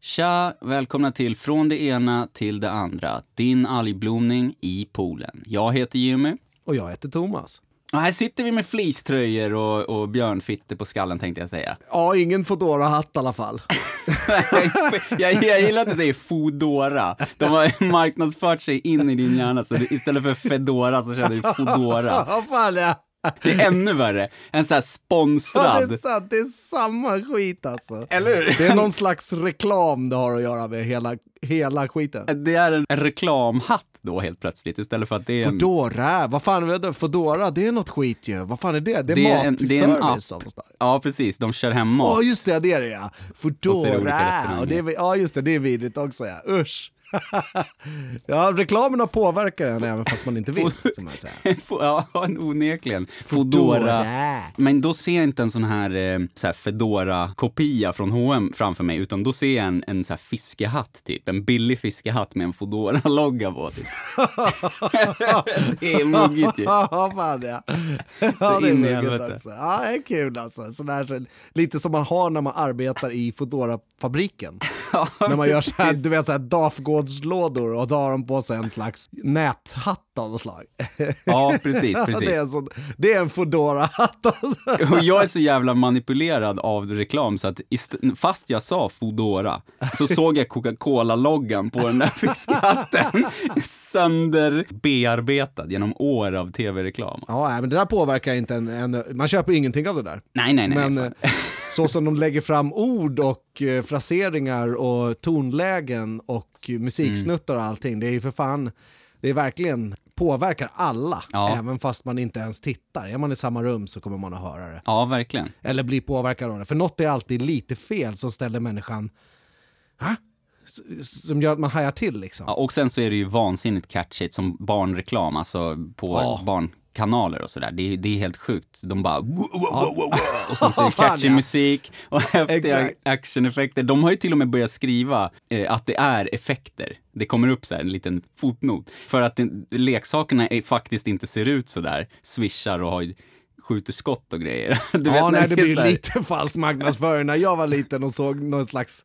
Tja! Välkomna till Från det ena till det andra. Din algblomning i poolen. Jag heter Jimmy. Och jag heter Thomas. Och här sitter vi med fleecetröjor och, och björnfitter på skallen tänkte jag säga. Ja, ingen Foodora-hatt i alla fall. jag, jag gillar att du säger Foodora. De har marknadsfört sig in i din hjärna, så istället för Fedora så känner du Foodora. Vad fan är Det är ännu värre. En sån här Ja, sponsrad. det, är sant, det är samma skit alltså. Eller hur? Det är någon slags reklam det har att göra med hela, hela skiten. Det är en reklamhatt då helt plötsligt istället för att det är en... Foodora, vad fan är det? Foodora, det är något skit ju. Vad fan är det? Det är, Det är en- det är en app. Ja, precis. De kör hem Ja, mat. just det, det är det ja. Och Foodora. restauranger. Och det är, ja, just det, det är vidrigt också ja. Usch. ja, reklamerna påverkar en även fast man inte vill, som man säger. ja, onekligen. Foodora. Men då ser jag inte en sån här, eh, så här Fedora-kopia från H&M framför mig, utan då ser jag en, en så här fiskehatt, typ. En billig fiskehatt med en Foodora-logga på, typ. det är muggigt ju. Ja, fan ja. Ja, det är helvete. också. Ja, det är kul alltså. Sån här, så- lite som man har när man arbetar i Foodora-fabriken. när man gör så här, du vet, så här dafgårdslådor och så har de på sig en slags näthatt av något slag. Ja, precis, precis. det, är en sån, det är en Foodora-hatt alltså. Och jag är så jävla manipulerad av reklam så att fast jag sa Foodora så såg jag Coca-Cola-loggan på den där fiskhatten sönderbearbetad genom år av tv-reklam. Ja, nej, men det där påverkar inte en, en man köper ingenting av det där. Nej, nej, nej. Men fan. Så som de lägger fram ord och eh, fraseringar och tonlägen och musiksnuttar och allting, det är ju för fan, det är verkligen påverkar alla, Ja. även fast man inte ens tittar. Är man i samma rum så kommer man att höra det. Ja, verkligen. Eller bli påverkad av det. För något är alltid lite fel som ställer människan? S- Som gör att man hajar till liksom. Ja, och sen så är det ju vansinnigt catchigt som barnreklam, alltså på Ja. Barnkanaler och sådär. Det, är- det är helt sjukt. De bara och sen så är det catchy musik och häftiga actioneffekter. De har ju till och med börjat skriva eh, att det är effekter. Det kommer upp så här en liten fotnot. För att det, leksakerna är, faktiskt inte ser ut så där, swishar och har skjuter skott och grejer. Du ja, när nej, det är blir lite falsk marknadsföring. När jag var liten och såg någon slags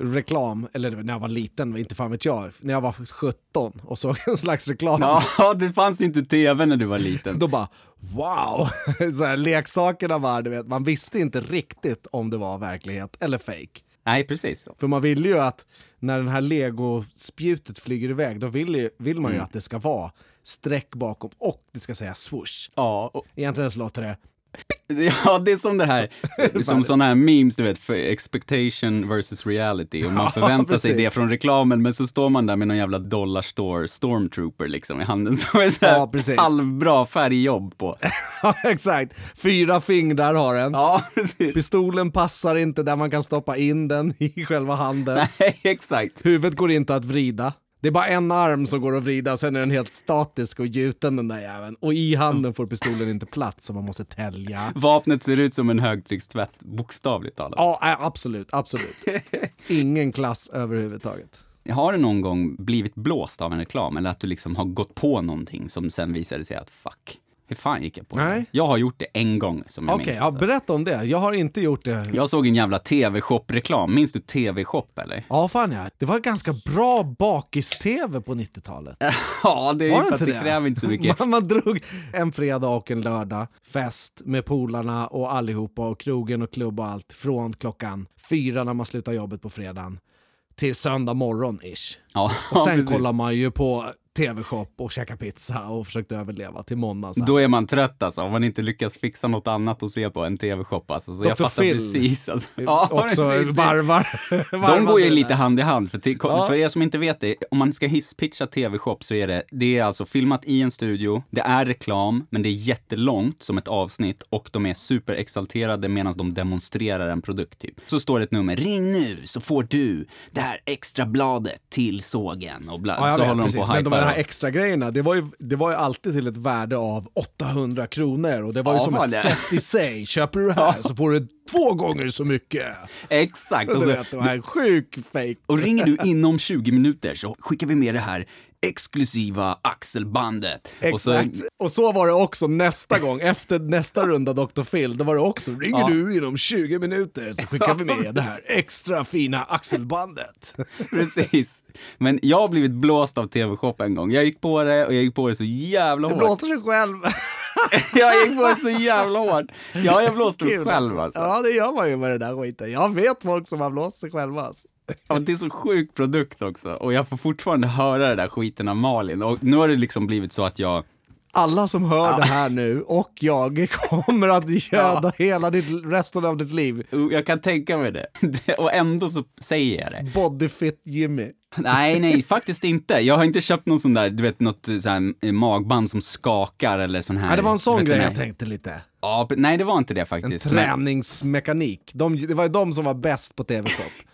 reklam, eller när jag var liten, inte fan vet jag, när jag var 17 och såg en slags reklam, Ja, det fanns inte tv när du var liten. då bara wow! Så här, leksakerna var, du vet, man visste inte riktigt om det var verklighet eller fake. Nej, precis. För man vill ju att när den här legospjutet flyger iväg, då vill, ju, vill Mm. man ju att det ska vara streck bakom och det ska säga swoosh. Ja, och, Egentligen så låter det Ja, det är som det här, som sådana här memes, du vet, för expectation versus reality. Och man förväntar sig precis. det från reklamen, men så står man där med någon jävla dollar store stormtrooper liksom i handen som är så här Ja, halvbra färgjobb på. Ja, exakt. Fyra fingrar har den. Ja, precis. Pistolen passar inte där man kan stoppa in den i själva handen. Nej, exakt. Huvudet går inte att vrida. Det är bara en arm som går att vrida, sen är den helt statisk och gjuten den där jäveln. Och i handen får pistolen inte plats så man måste tälja. Vapnet ser ut som en högtryckstvätt, bokstavligt talat. Ja, absolut, absolut. Ingen klass överhuvudtaget. Har du någon gång blivit blåst av en reklam, eller att du liksom har gått på någonting som sen visade sig att fuck, hur fan gick jag på det? Nej. Jag har gjort det en gång som jag Okej, minns. ja, alltså. berätta om det. Jag har inte gjort det. Jag såg en jävla TV-shop-reklam. Minns du TV-shop eller? Ja, fan ja. Det var ganska bra bakis-tv på 90-talet. Ja, det är Var ju det för att inte det kräver inte så mycket. Man, man drog en fredag och en lördag, fest med polarna och allihopa och krogen och klubb och allt från klockan fyra när man slutar jobbet på fredagen till söndag morgon ish. Ja, Och sen precis. kollar man ju på TV-shop och käkar pizza och försökte överleva till måndagen. sen. Då är man trött alltså, om man inte lyckas fixa något annat att se på än TV-shop alltså. Så jag Dr. fattar Phil. precis alltså. Ja, Också precis. varvar. De varvar går ju lite hand i hand. För, till, Ja. för er som inte vet det, om man ska hisspitcha TV-shop så är det, det är alltså filmat i en studio, det är reklam, men det är jättelångt som ett avsnitt och de är superexalterade medan de demonstrerar en produkt typ. Så står det ett nummer, ring nu så får du det här extra bladet till sågen och bla, Ja, jag så vet, håller de på de hypar. Här extra grejerna, det var, ju, det var ju alltid till ett värde av 800 kronor och det var ju Ja, som ett det. sätt i sig. Köper du det här så får du två gånger så mycket. Exakt. Och så, vet, det var en sjuk fake. och ringer du inom 20 minuter så skickar vi med det här exklusiva axelbandet. Och så, Exakt. Och så var det också nästa gång, efter nästa runda Dr. Phil, då var det också, ringer Ja. du inom 20 minuter så skickar vi med det här extra fina axelbandet. precis. Men jag har blivit blåst av TV-shop en gång. Jag gick på det och jag gick på det så jävla Du hårt. blåste dig själv. jag gick på det så jävla hårt. Ja, jag blåste mig själv alltså. Ja, det gör man ju med det där skiten. Jag vet folk som har blåst sig själva. Alltså. Ja, det är så sjuk produkt också. Och jag får fortfarande höra det där skiten av Malin. Och nu har det liksom blivit så att jag Alla som hör det här nu och jag kommer att göda hela ditt, resten av ditt liv. Jag kan tänka mig det. Och ändå så säger jag det. Bodyfit Jimmy. Nej, nej, faktiskt inte. Jag har inte köpt någon sån där, du vet, något så här magband som skakar eller sån här. Ja, det var en sån grej jag tänkte lite. Ja, nej, det var inte det En faktiskt. Men träningsmekanik. De, det var ju de som var bäst på TV-shop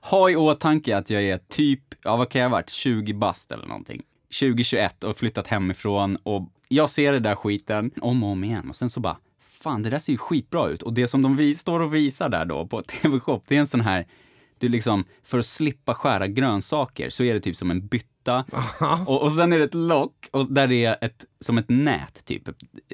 ha i åtanke att jag är typ, ja vad kan jag ha varit, 20 bast eller någonting. 2021 och flyttat hemifrån och jag ser den där skiten om och om igen och sen så bara, fan det där ser ju skitbra ut. Och det som de vi, står och visar där då på TV-shop, det är en sån här, du liksom, för att slippa skära grönsaker så är det typ som en bytta. Och, och sen är det ett lock och där är ett, som ett nät typ,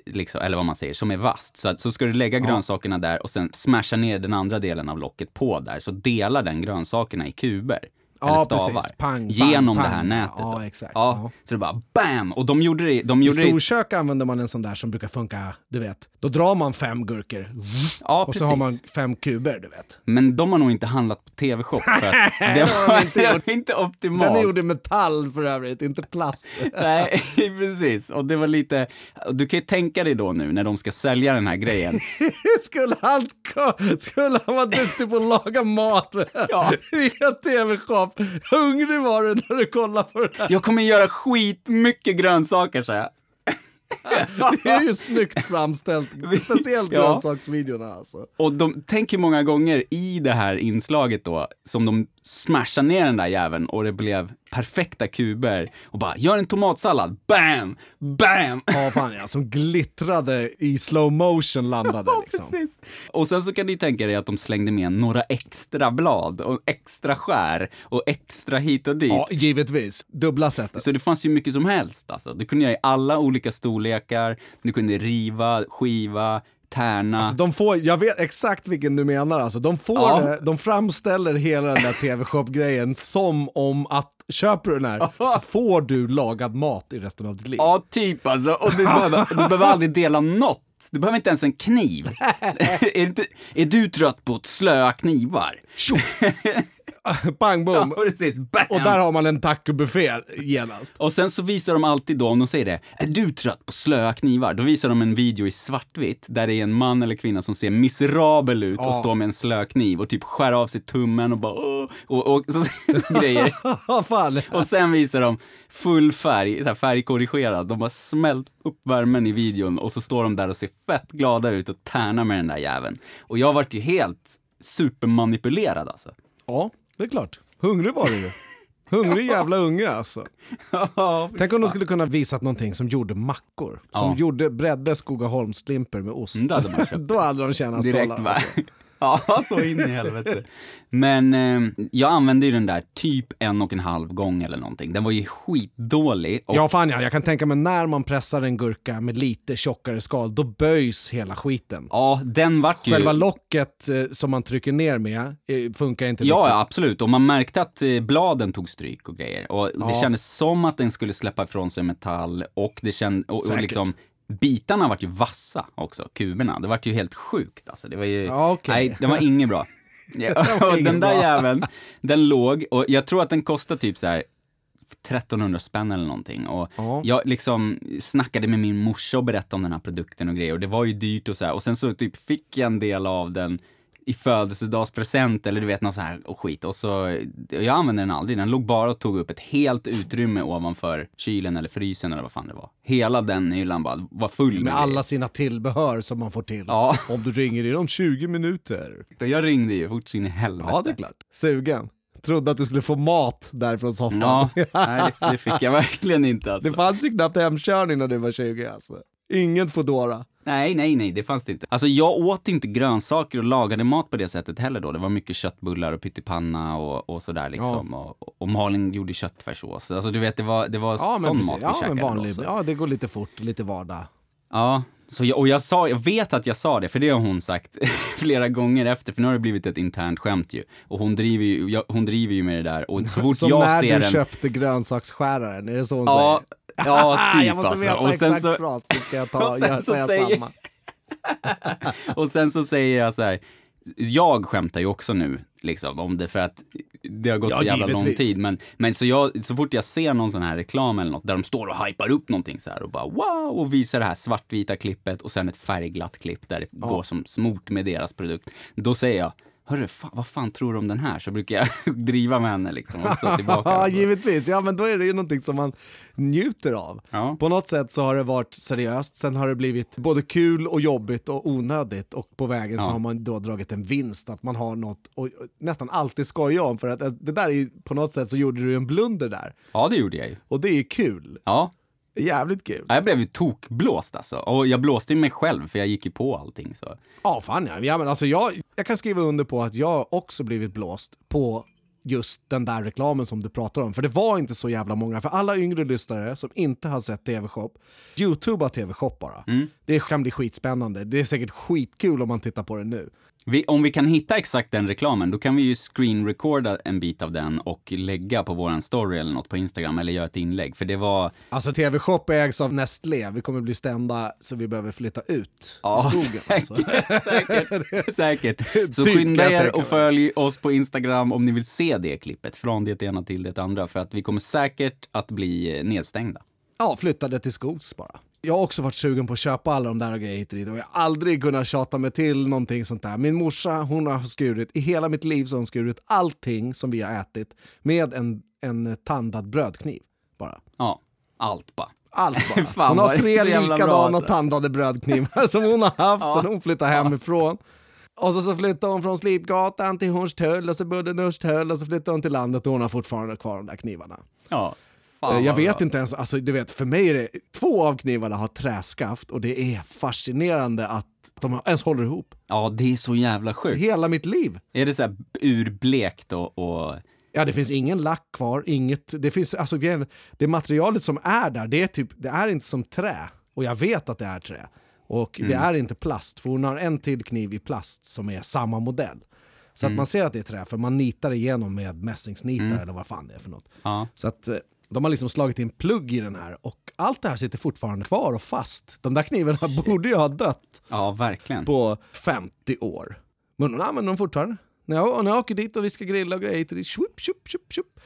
liksom, eller vad man säger, som är vasst. Så, att, så ska du lägga grönsakerna där och sen smasha ner den andra delen av locket på där, så delar den grönsakerna i kuber. Ja, stavar. Pang, pang, genom pang. det här nätet. Ja, exakt. Ja, Ja. Så det bara BAM! Och de gjorde det, de I gjorde det, storkök använder man en sån där som brukar funka, du vet. Då drar man fem gurkor ja och precis. så har man fem kuber, du vet. Men de har nog inte handlat på TV-shop för att det var inte, det var inte optimalt. Den är gjord i metall för övrigt, inte plast. Nej, precis. Och det var lite, du kan ju tänka dig då nu när de ska sälja den här grejen. skulle, han, skulle han vara duktig på att laga mat Ja. via tv-shop? Hungrig var du när du kollade på det här. Jag kommer göra skitmycket grönsaker, sa jag. Det är ju snyggt framställt, speciellt Ja. grönsaksvideorna alltså. Och de tänker många gånger i det här inslaget då, som de smashar ner den där jäveln och det blev perfekta kuber och bara gör en tomatsallad, bam, bam! Ja, fan ja, som glittrade i slow motion landade liksom. Precis. Och sen så kan ni tänka dig att de slängde med några extra blad och extra skär och extra hit och dit. Ja, givetvis. Dubbla sättet. Så det fanns ju mycket som helst alltså. Du kunde göra i alla olika storlekar, du kunde riva, skiva, tärna. Alltså, de får, jag vet exakt vilken du menar alltså. De, får, Ja. det- de framställer hela den där tv-shop-grejen som om att köper du den här så får du lagad mat i resten av ditt liv. Ja, typ alltså. Och du behöver, du behöver aldrig dela något. Du behöver inte ens en kniv. är, inte, är du trött på slöa knivar? Bang boom! Ja, precis. Bam! Och där har man en tacobuffé genast. Och sen så visar de alltid då, om de säger det, är du trött på slöa knivar? Då visar de en video i svartvitt där det är en man eller kvinna som ser miserabel ut och Ja. står med en slökniv och typ skär av sig tummen och bara Åh! och, och så grejer. Fan. Och sen visar de full färg, så här färgkorrigerad. De har smält upp värmen i videon och så står de där och ser fett glada ut och tärnar med den där jäveln. Och jag vart ju helt supermanipulerad alltså. Ja, det är klart. Hungrig var du ju. Hungrig jävla unge alltså. Tänk om de skulle kunna visat någonting som gjorde mackor. Som Ja. gjorde, bredde Skogaholmslimper med ost. Mm, det hade man köpt. Då hade de tjänat Direkt stålar. Alltså. Ja, så in i helvete. Men eh, jag använde ju den där typ en och en halv gång eller någonting. Den var ju skitdålig. Och, Ja, fan ja. Jag kan tänka mig när man pressar en gurka med lite tjockare skal, då böjs hela skiten. ja, den vart ju... Själva locket eh, som man trycker ner med eh, funkar inte Ja, riktigt. ja, absolut. Och man märkte att eh, bladen tog stryk och grejer. Och det Ja. kändes som att den skulle släppa ifrån sig metall och det känd, och, och liksom bitarna vart ju vassa också, kuberna. Det vart ju helt sjukt alltså. Det var ju, Ja, okej. nej, den var inget bra. Ja, och den där jäveln, den låg, och jag tror att den kostade typ så här 1300 spänn eller någonting. Och Ja. jag liksom snackade med min morsa och berättade om den här produkten och grejer. Och det var ju dyrt och så här. Och sen så typ fick jag en del av den i födelsedagspresent eller du vet något så här och skit. Och så, jag använde den aldrig. Den låg bara och tog upp ett helt utrymme ovanför kylen eller frysen eller vad fan det var. Hela den hyllan bara var full med, Med alla sina tillbehör som man får till. Ja. Om du ringer inom 20 minuter. Jag ringde ju fort in i helvete. Ja, det är klart. Sugen. Trodde att du skulle få mat därifrån soffan. Ja, nej det, det fick jag verkligen inte alltså. Det fanns ju knappt hemkörning när du var 20 alltså. Ingen Foodora. Nej, nej, nej, det fanns det inte. Alltså jag åt inte grönsaker och lagade mat på det sättet heller då. Det var mycket köttbullar och pyttipanna och, och sådär liksom. Ja. Och, och Malin gjorde köttfärssås. Alltså du vet, det var, det var ja, sån mat vi ja, käkade. Men vanlig, då, ja, det går lite fort, lite vardag. Ja, så jag, och jag, sa, jag vet att jag sa det, för det har hon sagt flera gånger efter, för nu har det blivit ett internt skämt ju. Och hon driver ju, jag, hon driver ju med det där. Och så fort Som jag när ser du en... köpte grönsaksskäraren, är det så hon ja, säger? Ja, typ Jag måste alltså. veta och exakt så... fras, det ska jag ta och göra, säga säger... samma. och sen så säger jag så här, jag skämtar ju också nu liksom om det för att det har gått ja, så jävla givetvis. lång tid. Men, men så, jag, så fort jag ser någon sån här reklam eller något där de står och hypar upp någonting så här och bara wow och visar det här svartvita klippet och sen ett färgglatt klipp där det ja. går som smort med deras produkt. Då säger jag hörru, fa vad fan tror du om den här? Så brukar jag driva med henne liksom. Och tillbaka ja, givetvis. Ja, men då är det ju någonting som man njuter av. Ja. På något sätt så har det varit seriöst, sen har det blivit både kul och jobbigt och onödigt och på vägen ja. så har man då dragit en vinst, att man har något och nästan alltid skoja om för att det där är ju, på något sätt så gjorde du en blunder där. Ja, det gjorde jag ju. Och det är kul. Ja. Jävligt kul. Ja, jag blev ju tokblåst alltså. Och jag blåste ju mig själv för jag gick ju på allting. Så. Ja, fan ja. ja men alltså jag, jag kan skriva under på att jag också blivit blåst på just den där reklamen som du pratar om. För det var inte så jävla många. För alla yngre lyssnare som inte har sett TV-shop, YouTube har TV-shop bara. Mm. Det kan bli skitspännande. Det är säkert skitkul om man tittar på det nu. Vi, om vi kan hitta exakt den reklamen, då kan vi ju screenrecorda en bit av den och lägga på våran story eller något på Instagram eller göra ett inlägg. För det var... Alltså TV-shop ägs av Nestlé, vi kommer bli stämda så vi behöver flytta ut ja, skogen. Säkert, alltså. säkert, säkert. Så typ, skynda er och följ oss på Instagram om ni vill se det klippet, från det ena till det andra, för att vi kommer säkert att bli nedstängda. Ja, flyttade till skogs bara jag har också varit sugen på att köpa alla de där grejerna hit och dit och jag har aldrig kunnat tjata mig till någonting sånt där. Min morsa, hon har skurit, i hela mitt liv så har hon skurit allting som vi har ätit med en, en tandad brödkniv bara. Ja, allt bara. Allt bara. Hon har tre likadana tandade brödknivar som hon har haft ja. sedan hon flyttade hemifrån. Och så, så flyttade hon från Slipgatan till Hornstull och så bodde Norrstull och så flyttade hon till landet och hon har fortfarande kvar de där knivarna. Ja, Fan, eh, jag vet bra. inte ens, alltså du vet, för mig är det, två av knivarna har träskaft och det är fascinerande att de ens håller ihop. Ja, det är så jävla sjukt. Hela mitt liv. Är det så här urblekt och, och... Ja, det finns ingen lack kvar, inget, det finns, alltså det, det materialet som är där, det är typ, det är inte som trä. Och jag vet att det är trä. Och mm. det är inte plast, för hon har en till kniv i plast som är samma modell. Så mm. att man ser att det är trä, för man nitar igenom med mässingsnitar mm. eller vad fan det är för något. Ja. Så att eh, de har liksom slagit in plugg i den här och allt det här sitter fortfarande kvar och fast. De där knivarna borde ju ha dött. Ja, verkligen. På 50 år. Men de använder dem fortfarande. När jag, när jag åker dit och vi ska grilla och grejer, det tjup, tjup, tjup, tjup.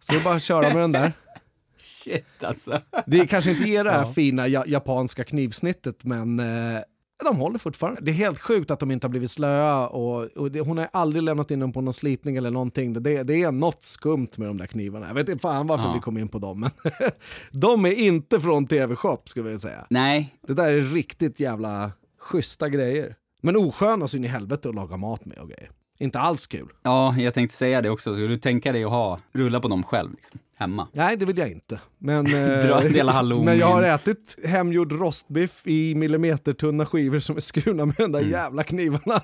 Så det är bara att köra med den där. Shit alltså. Det kanske inte ger det här ja. fina japanska knivsnittet, men eh, de håller fortfarande. Det är helt sjukt att de inte har blivit slöa och, och det, hon har aldrig lämnat in dem på någon slipning eller någonting. Det, det är något skumt med de där knivarna. Jag vet inte fan varför ja. vi kom in på dem, men de är inte från TV-shop skulle jag säga. Nej. Det där är riktigt jävla schyssta grejer. Men osköna så in i helvete att laga mat med och grejer. Inte alls kul. Ja, jag tänkte säga det också. Skulle du tänka dig att ha, rulla på dem själv? Liksom, hemma? Nej, det vill jag inte. Men, halloumi. men jag har ätit hemgjord rostbiff i millimetertunna skivor som är skurna med de där mm. jävla knivarna.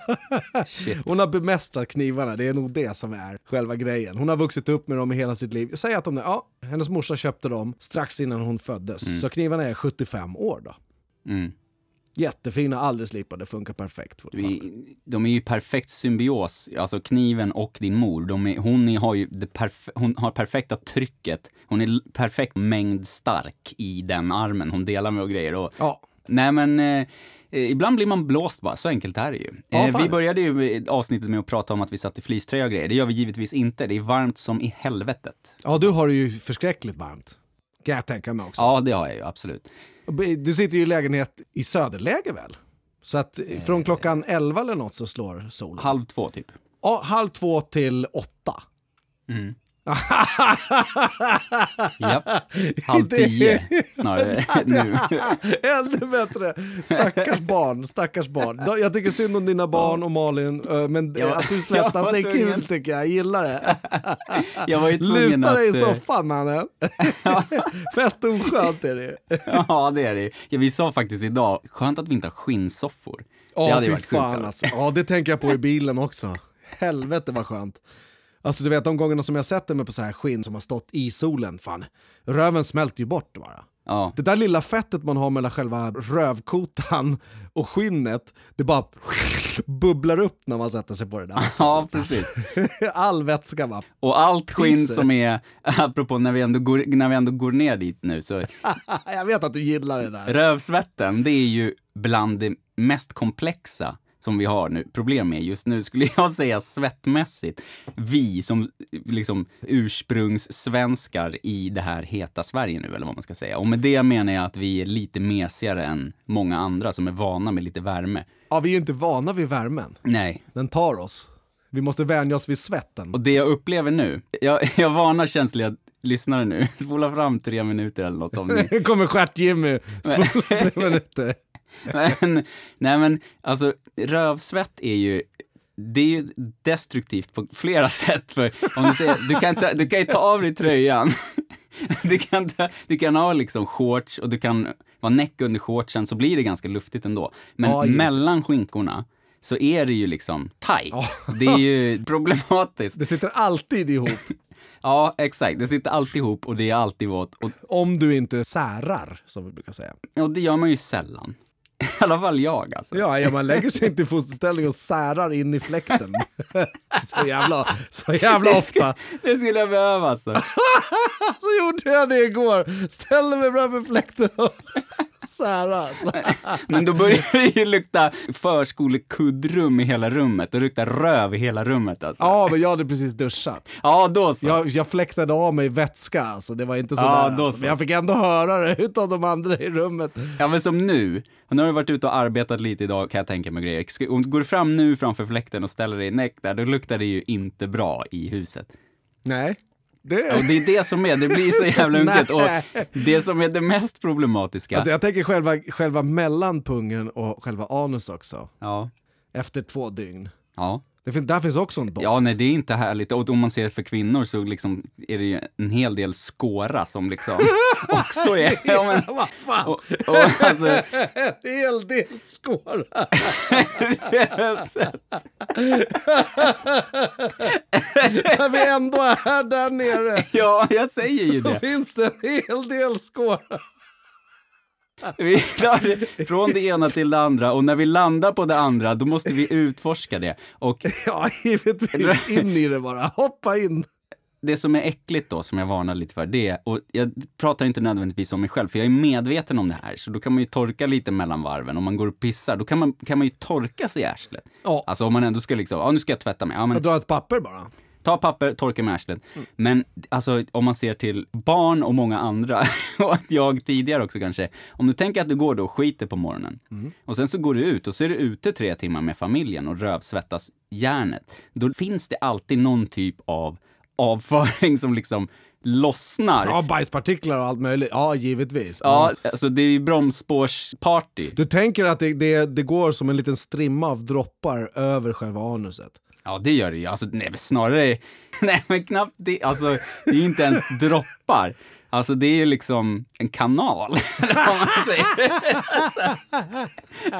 Hon har bemästrat knivarna, det är nog det som är själva grejen. Hon har vuxit upp med dem i hela sitt liv. Jag säger att de, ja, hennes morsa köpte dem strax innan hon föddes, mm. så knivarna är 75 år då. Mm. Jättefina, aldrig slipade, funkar perfekt fortfarande. De är ju perfekt symbios, alltså kniven och din mor. Är, hon, är, har ju perf hon har perfekta trycket. Hon är perfekt mängd stark i den armen hon delar med och grejer. Och, ja. Nej men, eh, ibland blir man blåst bara, så enkelt är det ju. Ja, eh, vi började ju avsnittet med att prata om att vi satt i fleecetröja och grejer. Det gör vi givetvis inte, det är varmt som i helvetet. Ja, du har det ju förskräckligt varmt. Kan jag tänka mig också. Ja, det har jag ju, absolut. Du sitter ju i lägenhet i söderläge väl? Så att från klockan 11 eller något så slår solen? Halv två typ. Ja, halv två till åtta. Mm. Japp, halv tio snarare nu. Ännu bättre! Stackars barn, stackars barn. Jag tycker synd om dina barn och Malin, men Ja, att du jag svettas det är kul tycker jag. Jag gillar det. Jag var ju tvungen Luta att... dig i eh, soffan mannen. Fett oskönt är det ju. Ja, det är det ja, Vi sa faktiskt idag, skönt att vi inte har skinnsoffor. Ja, det hade ju varit sjukt. alltså. Ja, det tänker jag på i bilen också. Helvete vad skönt. Alltså du vet de gångerna som jag sätter mig på så här skinn som har stått i solen, fan. Röven smälter ju bort bara. Ja. Det där lilla fettet man har mellan själva rövkotan och skinnet, det bara bubblar upp när man sätter sig på det där. ja, precis. All vätska va. Och allt skinn Pisser. som är, apropå när vi, ändå går, när vi ändå går ner dit nu, så jag vet att du gillar det där. rövsvetten, det är ju bland det mest komplexa som vi har nu, problem med just nu, skulle jag säga svettmässigt. Vi som liksom ursprungssvenskar i det här heta Sverige nu, eller vad man ska säga. Och med det menar jag att vi är lite mesigare än många andra som är vana med lite värme. Ja, vi är ju inte vana vid värmen. Nej, Den tar oss. Vi måste vänja oss vid svetten. Och det jag upplever nu, jag, jag varnar känsliga lyssnare nu, spola fram tre minuter eller något om ni... Nu kommer Stjärt-Jimmy, spola tre minuter. Men, nej men, alltså rövsvett är ju, det är ju destruktivt på flera sätt. För om du säger, du kan, ta, du kan ju ta av dig tröjan, du kan, ta, du kan ha liksom shorts och du kan vara näck under shortsen så blir det ganska luftigt ändå. Men Ja, mellan skinkorna så är det ju liksom tight. Det är ju problematiskt. Det sitter alltid ihop. Ja, exakt. Det sitter alltid ihop och det är alltid våt. Och, Om du inte särar, som vi brukar säga. och det gör man ju sällan. I alla fall jag alltså. Ja, ja man lägger sig inte i fosterställning och särar in i fläkten. så jävla, så jävla Det, ofta. det skulle jag behöva alltså. Så gjorde jag det igår. Ställde mig framför fläkten och sära. alltså. Men då börjar det ju lukta förskolekuddrum i hela rummet. Det luktar röv i hela rummet alltså. Ja, men jag hade precis duschat. Ja, då så. Jag, jag fläktade av mig vätska, alltså. det var inte så Ja, där. då Alltså. så. Men jag fick ändå höra det utav de andra i rummet. Ja, men som nu. Och nu har du varit ute och arbetat lite idag kan jag tänka mig grejer. Om du går fram nu framför fläkten och ställer dig i näck där, då luktar det ju inte bra i huset. Nej. Det... Och det är det som är, det blir så jävla unket. Och det som är det mest problematiska. Alltså jag tänker själva, själva mellan pungen och själva anus också. Ja. Efter två dygn. Ja. Det fin- där finns också en doft. Ja, nej det är inte härligt. Och om man ser för kvinnor så liksom är det ju en hel del skåra som liksom också är... Ja, men, Vad fan! och, och alltså, En hel del skåra. När vi ändå är där nere ja, jag säger ju så det. finns det en hel del skåra. Vi tar från det ena till det andra och när vi landar på det andra, då måste vi utforska det. Och Ja, givetvis. In i det bara. Hoppa in. det som är äckligt då, som jag varnar lite för, det är, och jag pratar inte nödvändigtvis om mig själv, för jag är medveten om det här, så då kan man ju torka lite mellan varven. Om man går och pissar, då kan man, kan man ju torka sig i arslet. Ja. Alltså om man ändå ska liksom, ja nu ska jag tvätta mig. Ja, men Jag drar ett papper bara. Ta papper, torka med arslet. Men alltså om man ser till barn och många andra, och att jag tidigare också kanske, om du tänker att du går då och skiter på morgonen, och sen så går du ut och så är du ute tre timmar med familjen och rövsvettas järnet, då finns det alltid någon typ av avföring som liksom lossnar. Ja, bajspartiklar och allt möjligt. Ja, givetvis. Ja, alltså det är ju bromsspårsparty. Du tänker att det, det, det går som en liten strimma av droppar över själva anuset? Ja, det gör det ju. Alltså, nej, men snarare, nej men knappt det. Alltså, det är inte ens droppar. Alltså det är ju liksom en kanal, eller vad man säger.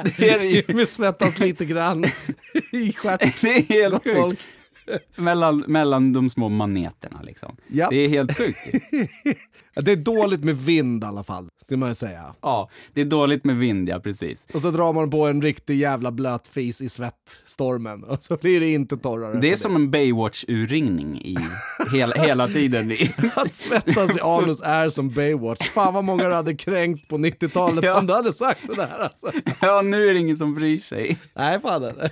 Det är ju. Vi svettas lite grann i stjärt. Det är helt sjukt. Mellan, mellan de små maneterna liksom. Ja. Det är helt sjukt Det är dåligt med vind i alla fall, ska man ju säga. Ja, det är dåligt med vind, ja precis. Och så drar man på en riktig jävla blöt fis i svettstormen och så blir det inte torrare. Det är som en Baywatch-urringning i hela, hela tiden. Att svettas i anus är som Baywatch. Fan vad många du hade kränkt på 90-talet Ja. om du hade sagt det där alltså. ja, nu är det ingen som bryr sig. Nej fan det.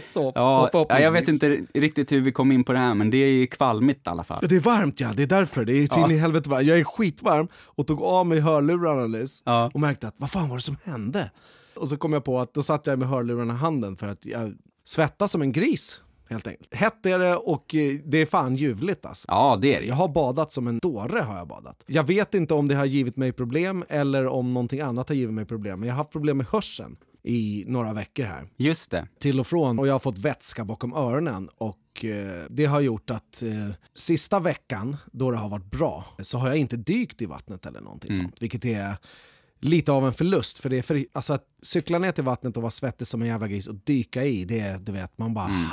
Så, Ja, ja, jag vet inte riktigt hur vi kom in på det här, men det är kvalmigt i alla fall. Ja, det är varmt ja, det är därför. Det är så in i helvete varmt. Jag är skitvarm och tog av mig hörlurarna nyss Ja. och märkte att vad fan var det som hände? Och så kom jag på att då satt jag med hörlurarna i handen för att jag svettas som en gris helt enkelt. Hett är det och eh, det är fan ljuvligt alltså. Ja, det är det. Jag har badat som en dåre har jag badat. Jag vet inte om det har givit mig problem eller om någonting annat har givit mig problem. Men jag har haft problem med hörseln i några veckor här. Just det. Till och från. Och jag har fått vätska bakom öronen. Och eh, det har gjort att eh, sista veckan då det har varit bra så har jag inte dykt i vattnet eller någonting Mm. sånt. Vilket är lite av en förlust. För det är för, alltså att cykla ner till vattnet och vara svettig som en jävla gris och dyka i, det är, du vet, man bara... Mm.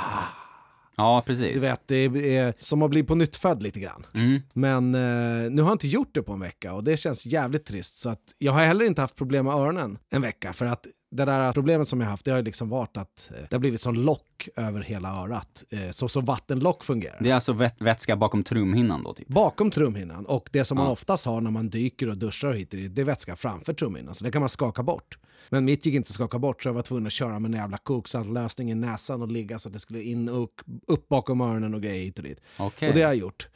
Ja, precis. Du vet, det är som att bli på nytt född lite grann. Mm. Men eh, nu har jag inte gjort det på en vecka och det känns jävligt trist. Så att jag har heller inte haft problem med öronen en vecka. För att det där problemet som jag haft, det har liksom varit att eh, det har blivit sån lock över hela örat. Eh, så som vattenlock fungerar. Det är alltså vät- vätska bakom trumhinnan då, typ? Bakom trumhinnan. Och det som man Ja. oftast har när man dyker och duschar och hit och dit, det är vätska framför trumhinnan. Så det kan man skaka bort. Men mitt gick inte att skaka bort så jag var tvungen att köra med en jävla koksaltlösning i näsan och ligga så att det skulle in och upp, bakom öronen och grejer hit och dit. Okej. Och det har jag gjort.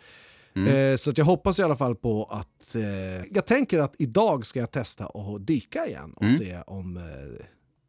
Eh, så jag hoppas i alla fall på att... Eh, jag tänker att idag ska jag testa att dyka igen och se om, eh,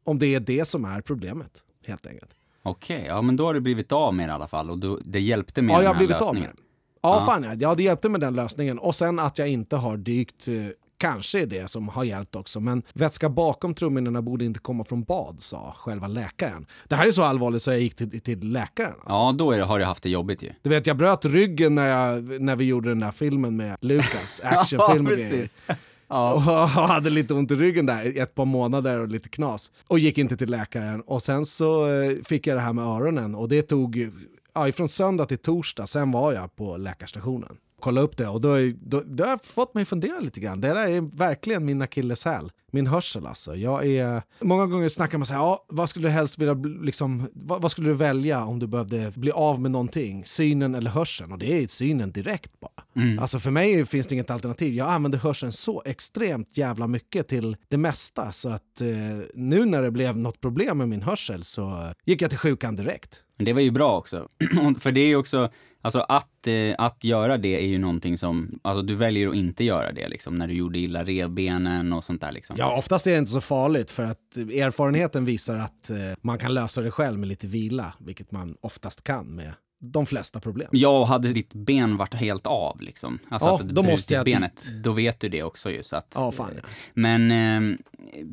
om det är det som är problemet. Helt enkelt. Okej, ja men då har du blivit av med det i alla fall och då, det hjälpte med Ja, den jag har här blivit av lösningen. med den. Ja, Ja. fan ja. ja. Det hjälpte med den lösningen. Och sen att jag inte har dykt, eh, kanske är det som har hjälpt också. Men vätska bakom trumhinnorna borde inte komma från bad, sa själva läkaren. Det här är så allvarligt så jag gick till, till läkaren. Alltså. Ja, då det, har du haft det jobbigt ju. Du vet, jag bröt ryggen när, jag, när vi gjorde den där filmen med Lucas, actionfilm och grejer. Och hade lite ont i ryggen där ett par månader och lite knas. Och gick inte till läkaren. Och sen så eh, fick jag det här med öronen och det tog ja, ifrån söndag till torsdag. Sen var jag på läkarstationen. Kolla upp det och då, då, då har jag fått mig fundera lite grann. Det där är verkligen min akilleshäl. Min hörsel alltså. Jag är, många gånger snackar man så här, ja, vad skulle du helst vilja, liksom, vad, vad skulle du välja om du behövde bli av med någonting? Synen eller hörseln? Och det är synen direkt bara. Alltså för mig finns det inget alternativ. Jag använder hörseln så extremt jävla mycket till det mesta så att eh, nu när det blev något problem med min hörsel så gick jag till sjukan direkt. Men det var ju bra också. För det är ju också, alltså att, eh, att göra det är ju någonting som, alltså du väljer att inte göra det liksom, när du gjorde illa revbenen och sånt där liksom. Ja, oftast är det inte så farligt för att erfarenheten visar att eh, man kan lösa det själv med lite vila, vilket man oftast kan med de flesta problem. Ja, och hade ditt ben varit helt av liksom, alltså Ja, att då måste jag benet, då vet du det också ju så att... Ja, fan ja. Men, eh,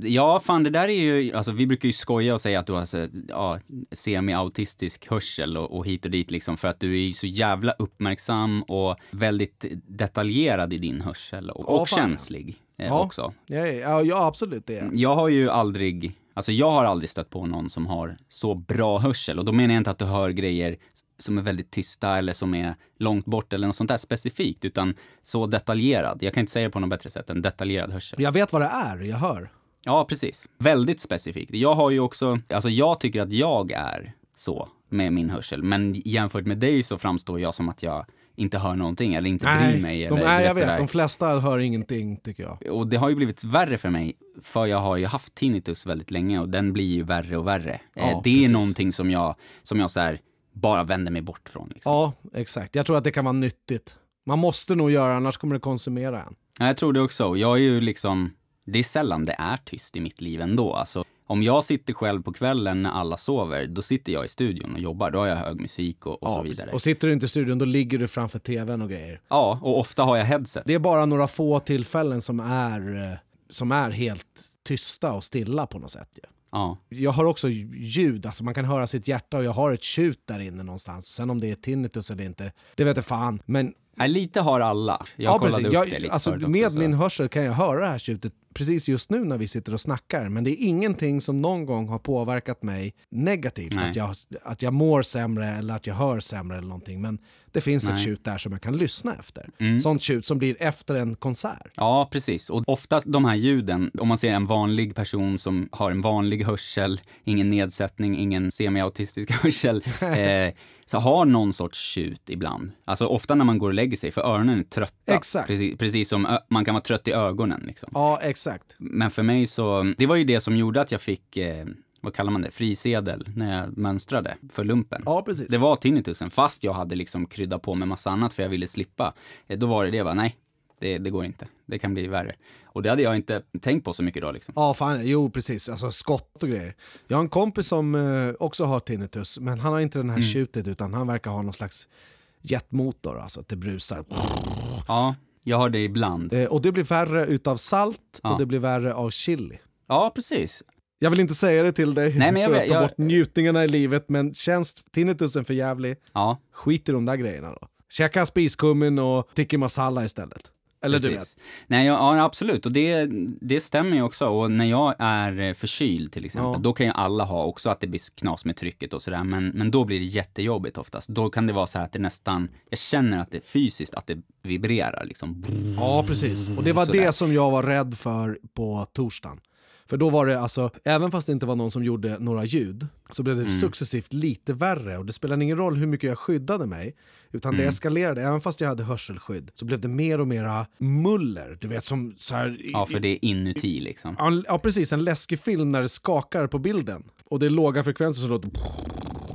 ja fan det där är ju, alltså vi brukar ju skoja och säga att du har så, ja, semi-autistisk hörsel och, och hit och dit liksom för att du är ju så jävla uppmärksam och väldigt detaljerad i din hörsel och, Ja, och fan, känslig eh, Ja. också. Ja, ja, ja, absolut det är jag. Jag har ju aldrig, alltså jag har aldrig stött på någon som har så bra hörsel och då menar jag inte att du hör grejer som är väldigt tysta eller som är långt bort eller något sånt där specifikt, utan så detaljerad. Jag kan inte säga det på något bättre sätt än detaljerad hörsel. Jag vet vad det är, jag hör. Ja, precis. Väldigt specifikt. Jag har ju också, alltså jag tycker att jag är så med min hörsel, men jämfört med dig så framstår jag som att jag inte hör någonting eller inte bryr mig. de, Eller, nej, du jag vet. sådär. De flesta hör ingenting tycker jag. Och det har ju blivit värre för mig, för jag har ju haft tinnitus väldigt länge och den blir ju värre och värre. Ja, eh, det precis. är någonting som jag, som jag så här, bara vänder mig bort från. Liksom. Ja, exakt. Jag tror att det kan vara nyttigt. Man måste nog göra, annars kommer det konsumera en. Ja, jag tror det också. Jag är ju liksom, det är sällan det är tyst i mitt liv ändå. Alltså, om jag sitter själv på kvällen när alla sover, då sitter jag i studion och jobbar. Då har jag hög musik och, och så precis. vidare. Och sitter du inte i studion, då ligger du framför tvn och grejer. Ja, och ofta har jag headset. Det är bara några få tillfällen som är, eh, som är helt tysta och stilla på något sätt. Ju. Ja. Jag har också ljud, alltså man kan höra sitt hjärta och jag har ett tjut där inne någonstans. Sen om det är tinnitus eller inte, det vet jag fan. Men Nej, lite har alla. Jag kollade upp Jag, det lite alltså, också, med så- min hörsel kan jag höra det här tjutet precis just nu när vi sitter och snackar. Men det är ingenting som någon gång har påverkat mig negativt. Nej. Att jag, att jag mår sämre eller att jag hör sämre eller någonting. Men det finns ett Nej. tjut där som jag kan lyssna efter. Mm. Sånt tjut som blir efter en konsert. Ja, precis. Och oftast de här ljuden, om man ser en vanlig person som har en vanlig hörsel, ingen nedsättning, ingen semi-autistisk hörsel, eh, så har någon sorts tjut ibland. Alltså ofta när man går och lägger sig, för öronen är trötta. Exakt. Precis, precis som man kan vara trött i ögonen liksom. Ja, exakt. Men för mig så, det var ju det som gjorde att jag fick, eh, vad kallar man det, frisedel när jag mönstrade för lumpen. Ja, precis. Det var tinnitusen, fast jag hade liksom kryddat på med massa annat för jag ville slippa. Eh, Då var det det, va? nej, Det, det går inte. Det kan bli värre. Och det hade jag inte tänkt på så mycket då liksom. Ja, fan, jo precis. Alltså skott och grejer. Jag har en kompis som eh, också har tinnitus, men han har inte den här Mm. tjutet utan han verkar ha någon slags jetmotor, alltså att det brusar. Ja, jag har det ibland. Eh, och det blir värre utav salt Ja. och det blir värre av chili. Ja, precis. Jag vill inte säga det till dig Nej, men jag för att ta jag- bort njutningarna i livet, men känns tinnitusen för jävlig, Ja, skit i de där grejerna då. Käka spiskummin och tikka masala istället. Eller du vet. precis. Nej, ja, ja, absolut. Och det, det stämmer ju också. Och när jag är eh, förkyld till exempel, Ja. då kan ju alla ha också att det blir knas med trycket och sådär. Men, men då blir det jättejobbigt oftast. Då kan det vara så här att det nästan, jag känner att det fysiskt, att det vibrerar liksom. Ja, precis. Och det var Sådär. det som jag var rädd för på torsdagen. För då var det alltså, även fast det inte var någon som gjorde några ljud, så blev det Mm. successivt lite värre. Och det spelade ingen roll hur mycket jag skyddade mig, utan Mm. det eskalerade. Även fast jag hade hörselskydd så blev det mer och mera muller. Du vet som så här... Ja, för det är inuti liksom. Ja, Ja, precis. En läskig film när det skakar på bilden. Och det är låga frekvenser som låter...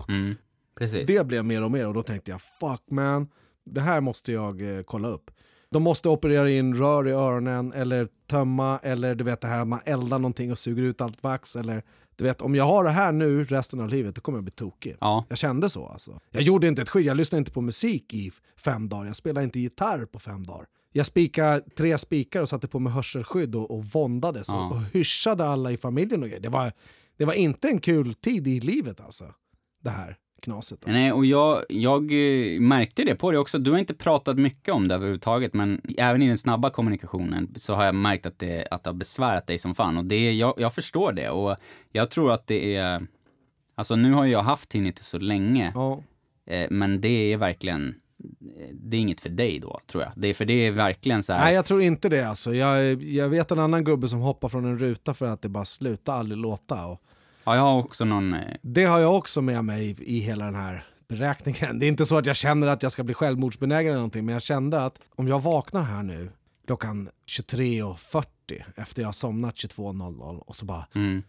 Mm, precis. Det blev mer och mer och då tänkte jag fuck man, det här måste jag eh, kolla upp. De måste operera in rör i öronen eller tömma eller du vet det här att man eldar någonting och suger ut allt vax eller du vet om jag har det här nu resten av livet då kommer jag bli tokig. Ja, Jag kände så alltså. Jag gjorde inte ett skit, jag lyssnade inte på musik i fem dagar, jag spelade inte gitarr på fem dagar. Jag spikade tre spikar och satte på mig hörselskydd och, och våndades Ja. och, och hyschade alla i familjen och grejer. Det var, det var inte en kul tid i livet alltså. Det här knaset. Alltså. Nej, och jag, jag eh, märkte det på dig också. Du har inte pratat mycket om det överhuvudtaget, men även i den snabba kommunikationen så har jag märkt att det, att det har besvärat dig som fan. Och det, jag, jag förstår det och jag tror att det är... Alltså nu har jag haft tinnitus så länge, Ja. eh, men det är verkligen... eh, Det är inget för dig då, tror jag. Det är, för det är verkligen så här... Nej, jag tror inte det alltså. Jag, jag vet en annan gubbe som hoppar från en ruta för att det bara slutar aldrig låta. Och Ja, jag har också någon... eh, det har jag också med mig i hela den här beräkningen. Det är inte så att jag känner att jag ska bli självmordsbenägen eller någonting, men jag kände att om jag vaknar här nu klockan 23.40 efter jag har somnat 22.00 och så bara Mm.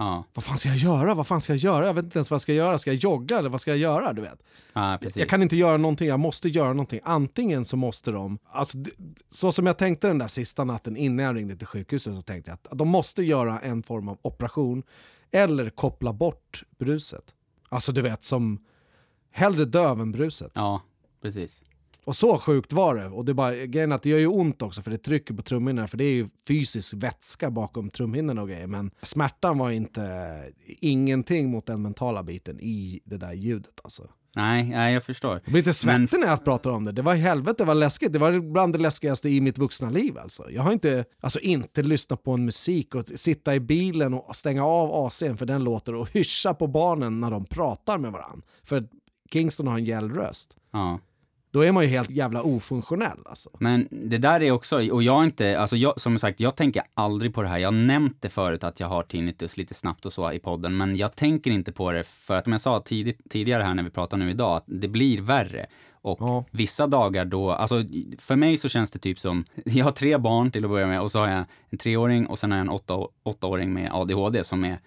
Ja, vad fan ska jag göra? Vad fan ska jag göra? Jag vet inte ens vad jag ska göra. Ska jag jogga eller vad ska jag göra? Du vet. ja. Jag kan inte göra någonting, jag måste göra någonting. Antingen så måste de, alltså, så som jag tänkte den där sista natten innan jag ringde till sjukhuset så tänkte jag att de måste göra en form av operation eller koppla bort bruset. Alltså du vet som, hellre döv än bruset. Ja, precis. Och så sjukt var det. Och det är bara, grejen att det gör ju ont också för det trycker på trumhinnorna för det är ju fysisk vätska bakom trumhinnorna och grejer. Men smärtan var inte ingenting mot den mentala biten i det där ljudet alltså. Nej, nej, jag förstår. Jag blir lite svettig när jag pratar om det. Det var helvete vad läskigt. Det var bland det läskigaste i mitt vuxna liv alltså. Jag har inte, alltså inte lyssnat på en musik och sitta i bilen och stänga av AC'n för den låter och hyscha på barnen när de pratar med varandra. För Kingston har en gäll röst. Ja. Då är man ju helt jävla ofunktionell alltså. Men det där är också, och jag har inte, alltså jag, som sagt, jag tänker aldrig på det här. Jag har nämnt det förut att jag har tinnitus lite snabbt och så i podden, men jag tänker inte på det för att, som jag sa tidigt, tidigare här när vi pratade nu idag, att det blir värre. Och Ja. vissa dagar då, alltså för mig så känns det typ som, jag har tre barn till att börja med och så har jag en treåring och sen har jag en åtta, åttaåring med ADHD som är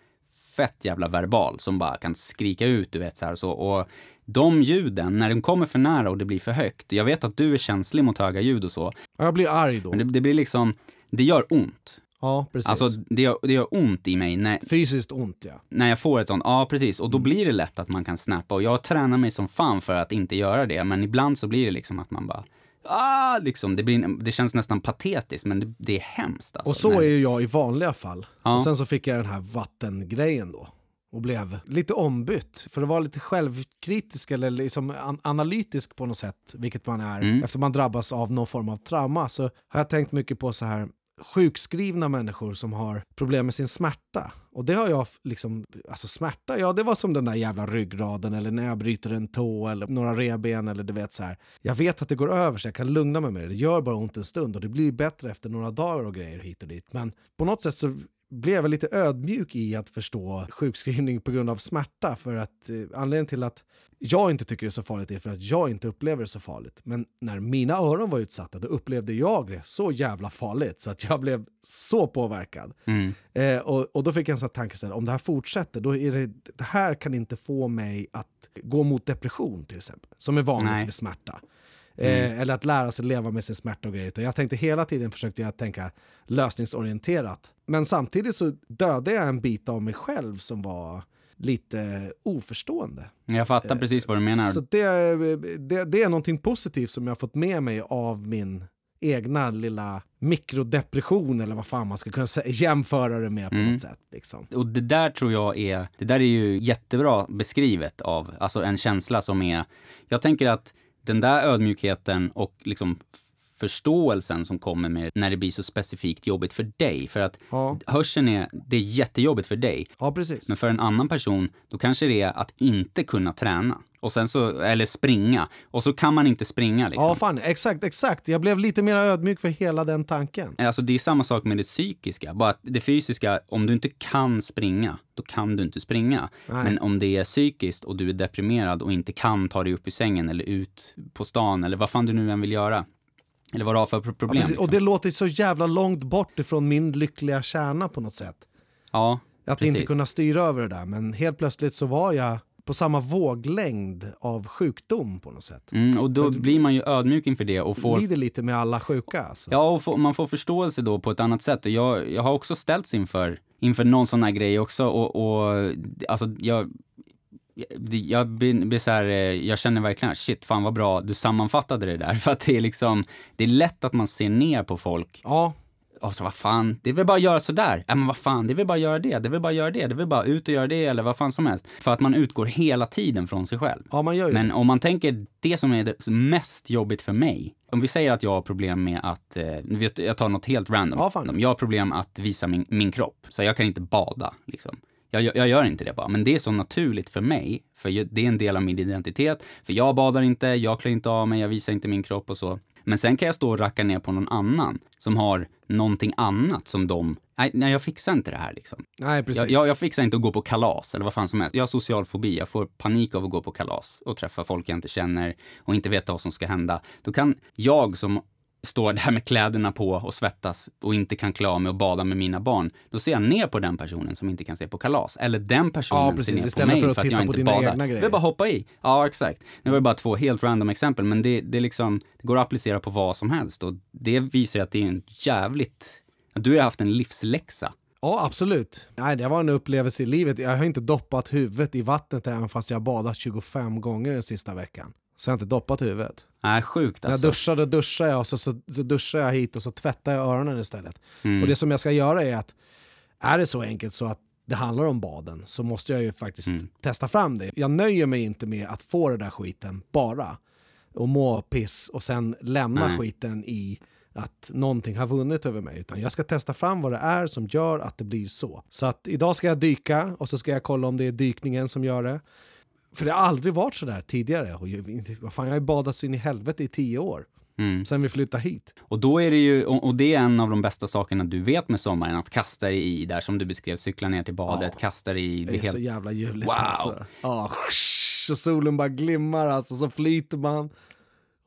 fett jävla verbal, som bara kan skrika ut, du vet så här och så. Och de ljuden, när de kommer för nära och det blir för högt, jag vet att du är känslig mot höga ljud och så, Ja, Jag blir arg då. men det, det blir liksom, det gör ont. Ja, precis. Alltså det gör, det gör ont i mig när, Fysiskt ont ja. när jag får ett sånt, ja precis, och då blir det lätt att man kan snappa. Och jag tränar mig som fan för att inte göra det, men ibland så blir det liksom att man bara, ah, liksom, det, blir, det känns nästan patetiskt, men det, det är hemskt. Alltså, Och så när- är ju jag i vanliga fall. Ja. Och sen så fick jag den här vattengrejen då. Och blev lite ombytt. För att vara lite självkritisk eller liksom an- analytisk på något sätt, vilket man är Mm. efter man drabbas av någon form av trauma, så har jag tänkt mycket på så här sjukskrivna människor som har problem med sin smärta. Och det har jag liksom, alltså smärta, ja det var som den där jävla ryggraden eller när jag bryter en tå eller några revben eller du vet så här. Jag vet att det går över så jag kan lugna mig med det. Det gör bara ont en stund och det blir bättre efter några dagar och grejer hit och dit. Men på något sätt så blev jag lite ödmjuk i att förstå sjukskrivning på grund av smärta för att eh, anledningen till att jag inte tycker det är så farligt är för att jag inte upplever det så farligt. Men när mina öron var utsatta då upplevde jag det så jävla farligt så att jag blev så påverkad. Mm. Eh, och, och då fick jag en sån tankeställare, om det här fortsätter, då är det, det här kan inte få mig att gå mot depression till exempel, som är vanligt Nej. vid smärta. Eh, eller att lära sig leva med sin smärta och grejer. Jag tänkte hela tiden försökte jag tänka lösningsorienterat. Men samtidigt så dödade jag en bit av mig själv som var lite oförstående. Jag fattar precis vad du menar. Så det, det, det är någonting positivt som jag har fått med mig av min egna lilla mikrodepression eller vad fan man ska kunna säga, jämföra det med på Mm. något sätt. Liksom. Och det där tror jag är, det där är ju jättebra beskrivet av, alltså en känsla som är, jag tänker att den där ödmjukheten och liksom förståelsen som kommer med när det blir så specifikt jobbigt för dig. För att Ja. hörseln är, det är jättejobbigt för dig. ja, precis. Men för en annan person, då kanske det är att inte kunna träna. Och sen så, eller springa. Och så kan man inte springa liksom. Ja, fan, exakt, exakt. Jag blev lite mer ödmjuk för hela den tanken. Alltså det är samma sak med det psykiska. Bara att det fysiska, om du inte kan springa, då kan du inte springa. Nej. Men om det är psykiskt och du är deprimerad och inte kan ta dig upp ur sängen eller ut på stan eller vad fan du nu än vill göra. Eller vad du har för pro- problem. Precis, liksom. Och det låter så jävla långt bort ifrån min lyckliga kärna på något sätt. Ja, Att precis. inte kunna styra över det där. Men helt plötsligt så var jag på samma våglängd av sjukdom på något sätt. Mm, och då blir man ju ödmjuk inför det och får Lider lite med alla sjuka alltså. Ja, och få, man får förståelse då på ett annat sätt. Och jag, jag har också ställts inför, inför någon sån här grej också. Och, och alltså, jag, jag, blir så här, eh, jag känner verkligen, shit, fan vad bra du sammanfattade det där. För att det är liksom, det är lätt att man ser ner på folk. Ja, Och så vad fan, det är väl bara att göra sådär. Ja men vad fan, det är väl bara att göra det, det är väl bara att göra det, det är väl bara ut och göra det eller vad fan som helst. För att man utgår hela tiden från sig själv. ja man gör ju Men det. om man tänker det som är det mest jobbigt för mig. Om vi säger att jag har problem med att, eh, vet- jag tar något helt random. Ja, fan. Jag har problem att visa min, min kropp. Så jag kan inte bada liksom. Jag, jag, gör inte det bara. Men det är så naturligt för mig. För det är en del av min identitet. För jag badar inte, jag klär inte av mig, jag visar inte min kropp och så. Men sen kan jag stå och racka ner på någon annan som har någonting annat som de, nej, nej jag fixar inte det här liksom. Nej, precis. Jag, jag, jag fixar inte att gå på kalas eller vad fan som helst. Jag har social fobi. Jag får panik av att gå på kalas och träffa folk jag inte känner och inte veta vad som ska hända. Då kan jag som står där med kläderna på och svettas och inte kan klä av mig och bada med mina barn. Då ser jag ner på den personen som inte kan se på kalas. Eller den personen Ja, ser precis. ner på Istället mig för för att att, titta jag på inte badar. grejer. vill bara hoppa i. Ja, exakt. Det var ju bara två helt random exempel, men det, det, är liksom, det går att applicera på vad som helst och det visar ju att det är en jävligt... Du har haft en livsläxa. Ja, absolut. Nej, det var en upplevelse i livet. Jag har inte doppat huvudet i vattnet även fast jag badat 25 gånger den sista veckan. Så jag har inte doppat huvudet. Nej, sjukt När jag alltså. duschar, då duschar jag och så, så, så duschar jag hit och så tvättar jag öronen istället. Mm. Och det som jag ska göra är att, är det så enkelt så att det handlar om baden så måste jag ju faktiskt Mm. testa fram det. Jag nöjer mig inte med att få den där skiten bara och må piss och sen lämna Nej. skiten i att någonting har vunnit över mig. Utan jag ska testa fram vad det är som gör att det blir så. Så att idag ska jag dyka och så ska jag kolla om det är dykningen som gör det. För det har aldrig varit så där tidigare. Och jag, fan, jag har ju badat så in i helvete i tio år. Mm. Sen vi flyttade hit. Och då är det ju, och och det är en av de bästa sakerna du vet med sommaren, att kasta dig i, där som du beskrev, cykla ner till badet, Ja. kasta dig i. Det är helt... så jävla ljuvligt Wow. alltså. Ja, så solen bara glimmar alltså, så flyter man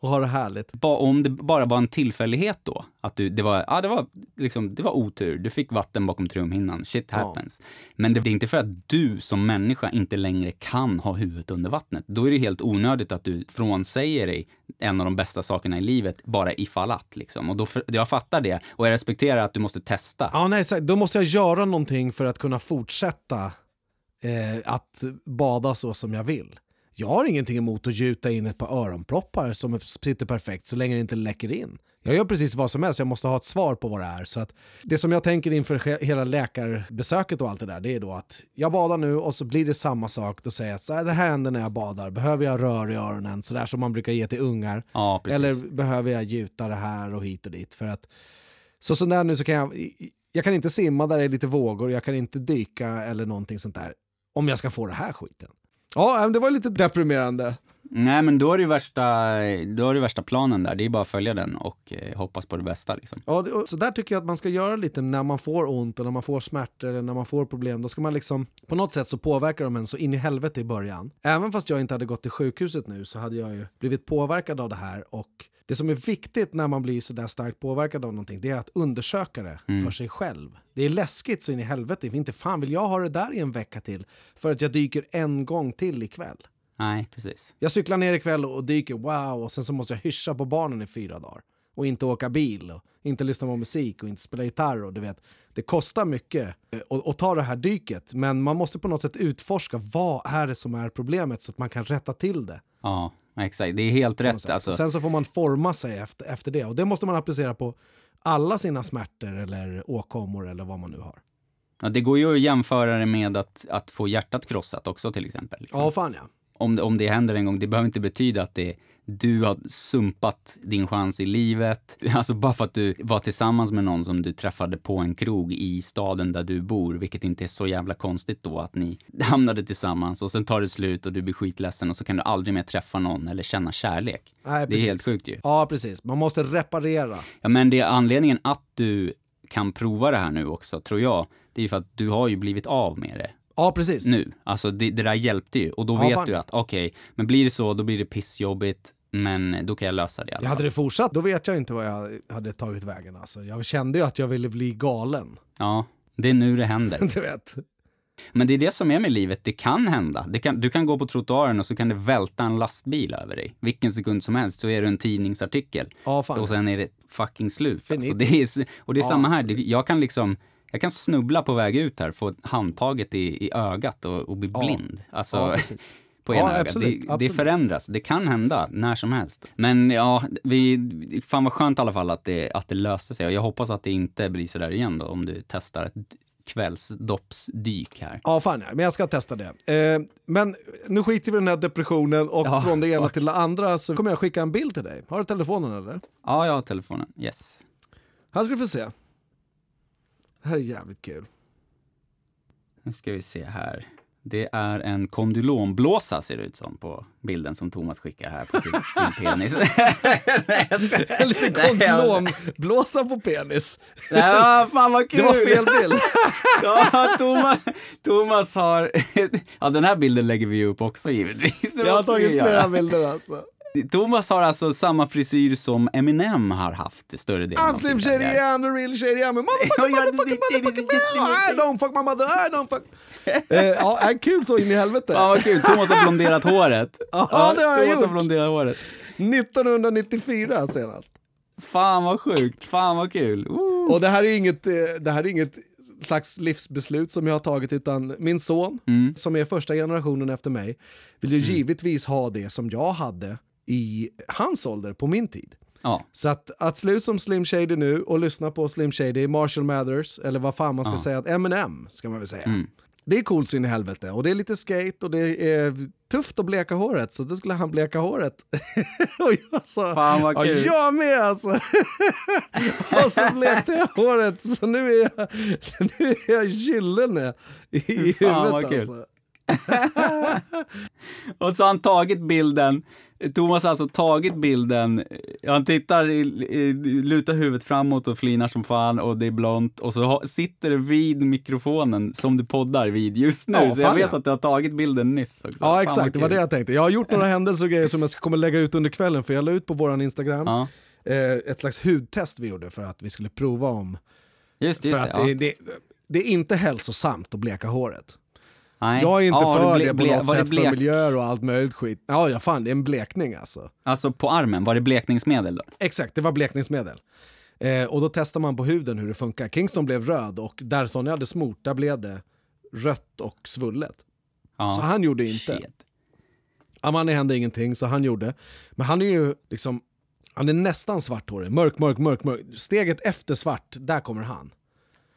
och har det härligt. Ba, om det bara var en tillfällighet då, att du, det var, ja det var liksom, det var otur, du fick vatten bakom trumhinnan, shit Ja. happens. Men det, det är inte för att du som människa inte längre kan ha huvudet under vattnet. Då är det helt onödigt att du frånsäger dig en av de bästa sakerna i livet, bara ifall att liksom. Och då, jag fattar det, och jag respekterar att du måste testa. Ja, nej, då måste jag göra någonting för att kunna fortsätta eh, att bada så som jag vill. Jag har ingenting emot att gjuta in ett par öronproppar som sitter perfekt så länge det inte läcker in. Jag gör precis vad som helst, jag måste ha ett svar på vad det är. Så att det som jag tänker inför he- hela läkarbesöket och allt det där, det är då att jag badar nu och så blir det samma sak. Då säger jag att så här, det här händer när jag badar. Behöver jag rör i öronen, sådär som man brukar ge till ungar? Ja. Eller behöver jag gjuta det här och hit och dit? För att så är nu så kan jag, jag kan inte simma där det är lite vågor, jag kan inte dyka eller någonting sånt där. Om jag ska få det här skiten. Ja, det var lite deprimerande. Nej, men då är det värsta, då är det värsta planen där. Det är bara att följa den och eh, hoppas på det bästa liksom. Ja, så där tycker jag att man ska göra lite när man får ont och när man får smärtor eller när man får problem. Då ska man liksom, på något sätt så påverkar de en så in i helvete i början. Även fast jag inte hade gått till sjukhuset nu så hade jag ju blivit påverkad av det här och det som är viktigt när man blir så där starkt påverkad av någonting det är att undersöka det för sig själv. Det är läskigt så in i helvete, inte fan vill jag ha det där i en vecka till för att jag dyker en gång till ikväll. Nej, precis. Jag cyklar ner ikväll och dyker, wow, och sen så måste jag hyscha på barnen i fyra dagar. Och inte åka bil, och inte lyssna på musik och inte spela gitarr. Och du vet, det kostar mycket att, att ta det här dyket, men man måste på något sätt utforska vad är det som är problemet så att man kan rätta till det. Ja, exakt. Det är helt rätt. Alltså. Sen så får man forma sig efter, efter det. Och det måste man applicera på alla sina smärtor eller åkommor eller vad man nu har. Ja, det går ju att jämföra det med att, att få hjärtat krossat också till exempel. Liksom. Ja, fan ja. Om det, om det händer en gång, det behöver inte betyda att det, du har sumpat din chans i livet. Alltså bara för att du var tillsammans med någon som du träffade på en krog i staden där du bor, vilket inte är så jävla konstigt då att ni hamnade tillsammans och sen tar det slut och du blir skitledsen och så kan du aldrig mer träffa någon eller känna kärlek. Nej, det är helt sjukt ju. Ja, precis. Man måste reparera. Ja, men det är anledningen att du kan prova det här nu också, tror jag, det är ju för att du har ju blivit av med det. Ja, precis. Nu. Alltså det, det där hjälpte ju. Och då Ja, vet fan. du att okej, men blir det så, då blir det pissjobbigt, men då kan jag lösa det i alla Jag fall. hade det fortsatt, då vet jag inte vad jag hade tagit vägen. Alltså. Jag kände ju att jag ville bli galen. Ja, det är nu det händer. Du vet. Men det är det som är med livet, det kan hända. Det kan, du kan gå på trottoaren och så kan det välta en lastbil över dig. Vilken sekund som helst så är det en tidningsartikel. Ja, fan. Och sen är det fucking slut. Finito. Alltså, det är, s- och det är Ja, samma här. Det- jag kan liksom, jag kan snubbla på väg ut här, få handtaget i, i ögat och, och bli Ja. blind. Alltså, Ja, på Ja, ena ögat. absolut, Det, det absolut. förändras, det kan hända när som helst. Men ja, vi, fan vad skönt i alla fall att det, att det löste sig. Och jag hoppas att det inte blir sådär igen då, om du testar ett kvällsdoppsdyk här. Ja, fan ja. Men jag ska testa det. Eh, men nu skiter vi i den här depressionen och Ja, från det ena fuck. till det andra så kommer jag skicka en bild till dig. Har du telefonen eller? Ja, jag har telefonen. Yes. Här ska du få se. Det här är jävligt kul. Nu ska vi se här. Det är en kondylomblåsa ser det ut som på bilden som Thomas skickar här på sin, sin penis. Nej, jag skojar. En liten kondomblåsa på penis. Nej, fan vad kul! Det var fel bild. Ja, Thomas, Thomas har... Ja, den här bilden lägger vi upp också givetvis. Det Jag har tagit flera bilder alltså. Thomas har alltså samma frisyr som Eminem har haft större delen av I'm slim sin shady, karriär. I'm the real shady, I'm a Ja, motherfucker, motherfucker, motherfucker, det- I don't fuck my mother, I don't fuck. Eh, ja, är kul så in i helvete. Fan vad kul, Thomas har blonderat håret. Ja, det har jag Thomas har gjort. blonderat håret. 1994 senast. Fan vad sjukt, fan vad kul. Woo. Och det här är inget, eh, det här är inget slags livsbeslut som jag har tagit, utan min son, Mm. som är första generationen efter mig, vill ju givetvis ha det som jag hade i hans ålder på min tid. Ja, Så att, att se ut som Slim Shady nu och lyssna på Slim Shady, Marshall Mathers, eller vad fan man ska Ja. säga, att Eminem ska man väl säga. Mm. Det är coolt så in i helvete och det är lite skate och det är tufft att bleka håret så då skulle han bleka håret. och jag sa, Fan, vad ja, kul." jag med alltså. och så blekte jag håret så nu är jag, nu är jag gyllene i, i huvudet alltså. och så har han tagit bilden. Thomas har alltså tagit bilden. Han tittar, i, i, lutar huvudet framåt och flinar som fan och det är blont. Och så ha, sitter det vid mikrofonen som du poddar vid just nu. Ja, så jag vet ja. att du har tagit bilden nyss också. Ja exakt, det var det jag tänkte. Jag har gjort några händelser och grejer som jag kommer lägga ut under kvällen för jag la ut på våran Instagram. Ja, eh, ett slags hudtest vi gjorde för att vi skulle prova om... just. Just för att det, det, det är inte hälsosamt att bleka håret. Nej. Jag är inte Ja, för det på något sätt, för miljöer och allt möjligt skit. Ja, ja fan, det är en blekning alltså. Alltså på armen, var det blekningsmedel då? Exakt, det var blekningsmedel. Eh, och då testar man på huden hur det funkar. Kingston blev röd och där Sonja hade smort, där blev det rött och svullet. Ja. Så han gjorde inte. Shit. Amani hände ingenting, så han gjorde. Men han är ju liksom, han är nästan svarthårig. Mörk, mörk, mörk, mörk. Steget efter svart, där kommer han.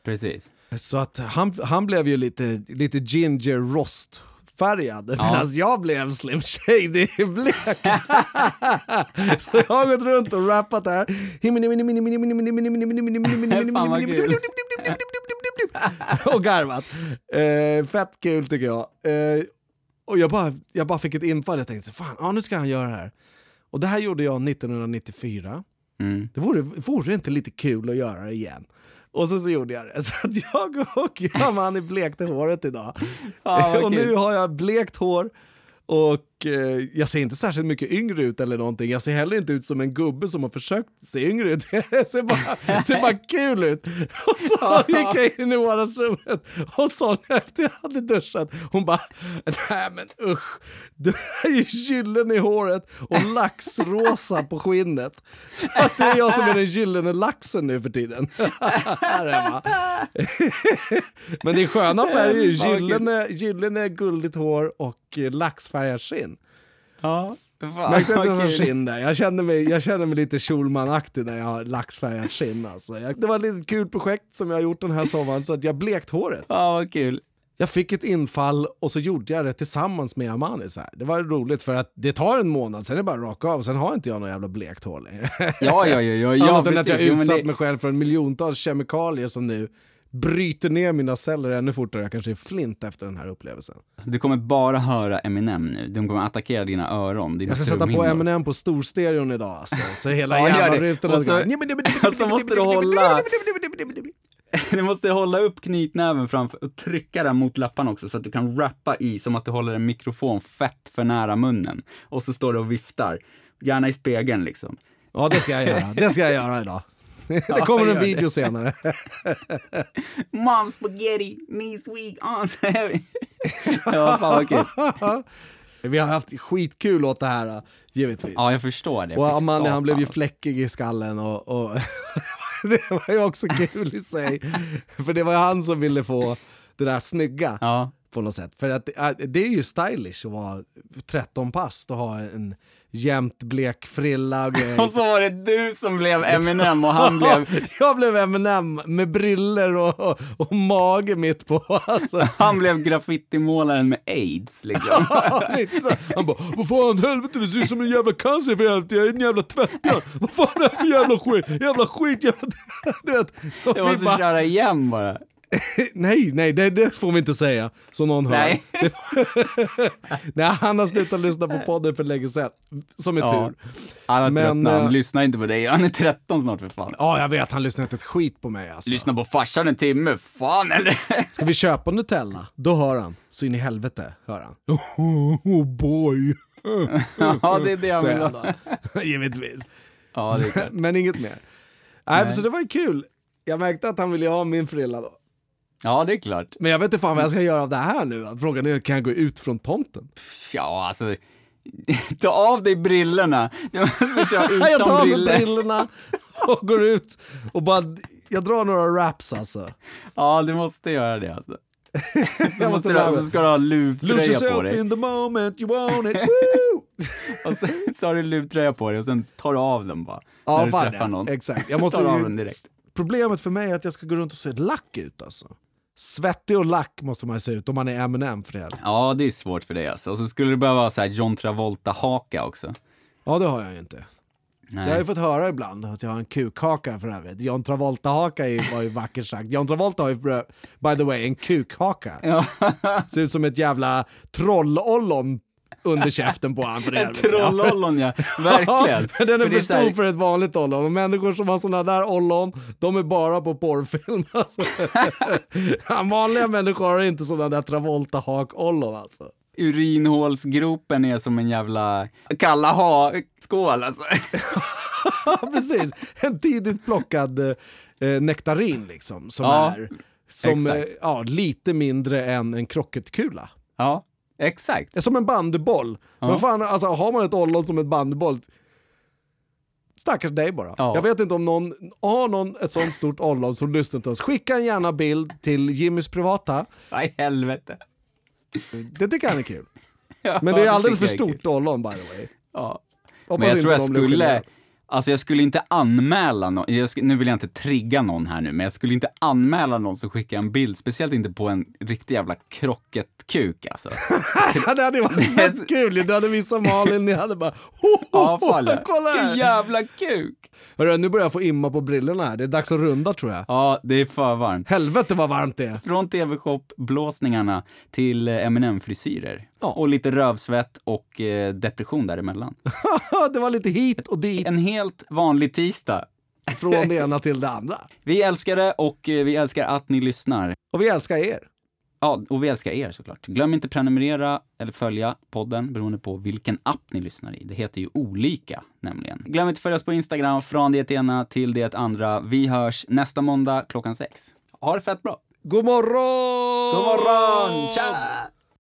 Precis. Så att han, han blev ju lite, lite ginger rost färgad medan jag blev slim shady blek. så jag har gått runt och rappat där. Och garvat. Eh, fett kul tycker jag. Eh, och jag bara, jag bara fick ett infall, jag tänkte fan, ja, nu ska han göra det här. Och det här gjorde jag 1994. Mm. Det vore, vore inte lite kul att göra det igen? Och så, så gjorde jag det. Så att jag och Amani blekte håret idag. Fan, och nu har jag blekt hår och Och eh, jag ser inte särskilt mycket yngre ut eller någonting. Jag ser heller inte ut som en gubbe som har försökt se yngre ut. Jag ser bara, ser bara kul ut. Och så gick jag in i vardagsrummet och sa efter jag hade duschat, hon bara, nej men usch, du är ju gyllene i håret och laxrosa på skinnet. Så att det är jag som är den gyllene laxen nu för tiden. Men det är sköna färger, gyllene, gyllene guldigt hår och laxfärgat skinn. Ja. Fan, Märkte att jag skinn där? Jag kände mig, jag kände mig lite Schulman-aktig när jag har laxfärgat skinn alltså. Jag, det var ett litet kul projekt som jag har gjort den här sommaren så att jag blekt håret. Ja, vad kul. Jag fick ett infall och så gjorde jag det tillsammans med Amani. Så här. Det var roligt för att det tar en månad, sen är det bara raka av, sen har inte jag något jävla blekt hår längre. Ja, ja, ja, ja, ja Annat än att jag utsatt det- mig själv för en miljontals kemikalier som nu bryter ner mina celler ännu fortare. Jag kanske är flint efter den här upplevelsen. Du kommer bara höra Eminem nu. De kommer attackera dina öron. Dina Jag ska sätta på. Eminem på storstereon idag alltså. Så hela Ja, det. rutorna Och så- och så måste du hålla- Du måste hålla upp knytnäven framför och trycka den mot läpparna också så att du kan rappa i som att du håller en mikrofon fett för nära munnen. Och så står du och viftar. Gärna i spegeln liksom. Ja, det ska jag göra. Det ska jag göra idag. Det kommer en video det. senare. Mom spaghetti, knees weak, arms heavy. ja, fan vad kul. Vi har haft skitkul åt det här, givetvis. Ja, jag förstår det. och Amanda han blev ju fläckig i skallen och, och det var ju också kul i sig. För det var ju han som ville få det där snygga Ja, på något sätt. För att äh, det är ju stylish att vara 13 past och ha en jämnt blek frilla och grejer. och så var det du som blev Eminem och han blev, Jag blev Eminem med briller och, och, och mage mitt på. Alltså. han blev graffitimålaren med aids liksom. Han bara, vad fan helvete det ser ut som en jävla cancer för jag är en jävla tvättbjörn. Vad fan är det för jävla skit? Jävla skit, jävla... Du vet. Jag måste bara, köra igen bara. nej, nej, det, det får vi inte säga. Så någon hör. Nej. nej, han har slutat lyssna på podden för länge sedan. Som är Ja. tur. Han har Men, tröttnat, han eh, lyssnar inte på dig. Han är 13 snart för fan. Ja, jag vet, han lyssnar inte ett skit på mig alltså. Lyssna på farsan en timme, fan eller? Ska vi köpa Nutella? Då hör han. Så in i helvete hör han. Oh, boy. ja, det är det han då. Givetvis. Ja, det är klart. Men inget mer. Nej, Nej. så det var ju kul. Jag märkte att han ville ha min frilla då. Ja, det är klart. Men jag vet inte fan vad jag ska göra av det här nu. Frågan är, kan jag gå ut från tomten? Ja, alltså. Ta av dig brillorna. Du måste köra jag utan tar av mig brillor. brillorna och går ut och bara, jag drar några raps alltså. Ja, du måste göra det alltså. Så, Jag måste du, lära så ska du ha luvtröja på dig. in the moment you want it, woo! Och sen så har du luvtröja på dig och sen tar du av den bara. när Ja, du fan träffar någon. Exakt. Jag måste tar av den direkt. Problemet för mig är att jag ska gå runt och se lack ut alltså. Svettig och lack måste man se ut om man är Eminem för det. Ja, det är svårt för dig alltså. Och så skulle du behöva ha så här John Travolta-haka också. Ja, det har jag ju inte. Nej. Jag har ju fått höra ibland att jag har en kukhaka för övrigt. John Travolta-haka var ju vackert sagt. John Travolta har ju by the way en kukhaka. Ja. Ser ut som ett jävla trollollon under käften på honom. En trollollon ja, verkligen. Ja, den är För för så här- stor för ett vanligt ollon. Och människor som har såna där ollon, de är bara på porrfilm. Alltså. Vanliga människor har inte såna där Travolta-hak-ollon alltså. Urinhålsgropen är som en jävla kalla ha-skål alltså. Precis. En tidigt plockad eh, nektarin liksom, som Ja, är som, eh, ja, lite mindre än en krocketkula. Ja, exakt. Det är som en bandyboll. Men fan, alltså, har man ett ollon som ett bandyboll, stackars dig bara. Ja. Jag vet inte om någon har någon ett sånt stort ollon som lyssnar till oss. Skicka en gärna bild till Jimmys privata. Nej, helvete. Det tycker han är kul. Ja, Men det är alldeles för jag är stort ollon by the way. Ja. Hoppas Men jag tror jag skulle. Alltså jag skulle inte anmäla någon, nu vill jag inte trigga någon här nu, men jag skulle inte anmäla någon som skickar en bild, speciellt inte på en riktig jävla krocketkuk alltså. Det hade varit fett kul. Du hade visat Malin, ni hade bara fan kolla här. jävla kuk! Hörru, nu börjar jag få imma på brillorna här. Det är dags att runda tror jag. Ja, det är för varmt. Helvete vad varmt det är. Från TV-shop-blåsningarna till Eminem-frisyrer. Ja. Och lite rövsvett och eh, depression däremellan. det var lite hit och dit En helt vanlig tisdag. från det ena till det andra. Vi älskar det och eh, vi älskar att ni lyssnar. Och vi älskar er. Ja, och vi älskar er såklart. Glöm inte prenumerera eller följa podden beroende på vilken app ni lyssnar i. Det heter ju olika nämligen. Glöm inte följa oss på Instagram, från det ena till det andra. Vi hörs nästa måndag klockan sex. Ha det fett bra! God morgon! God morgon! Tja!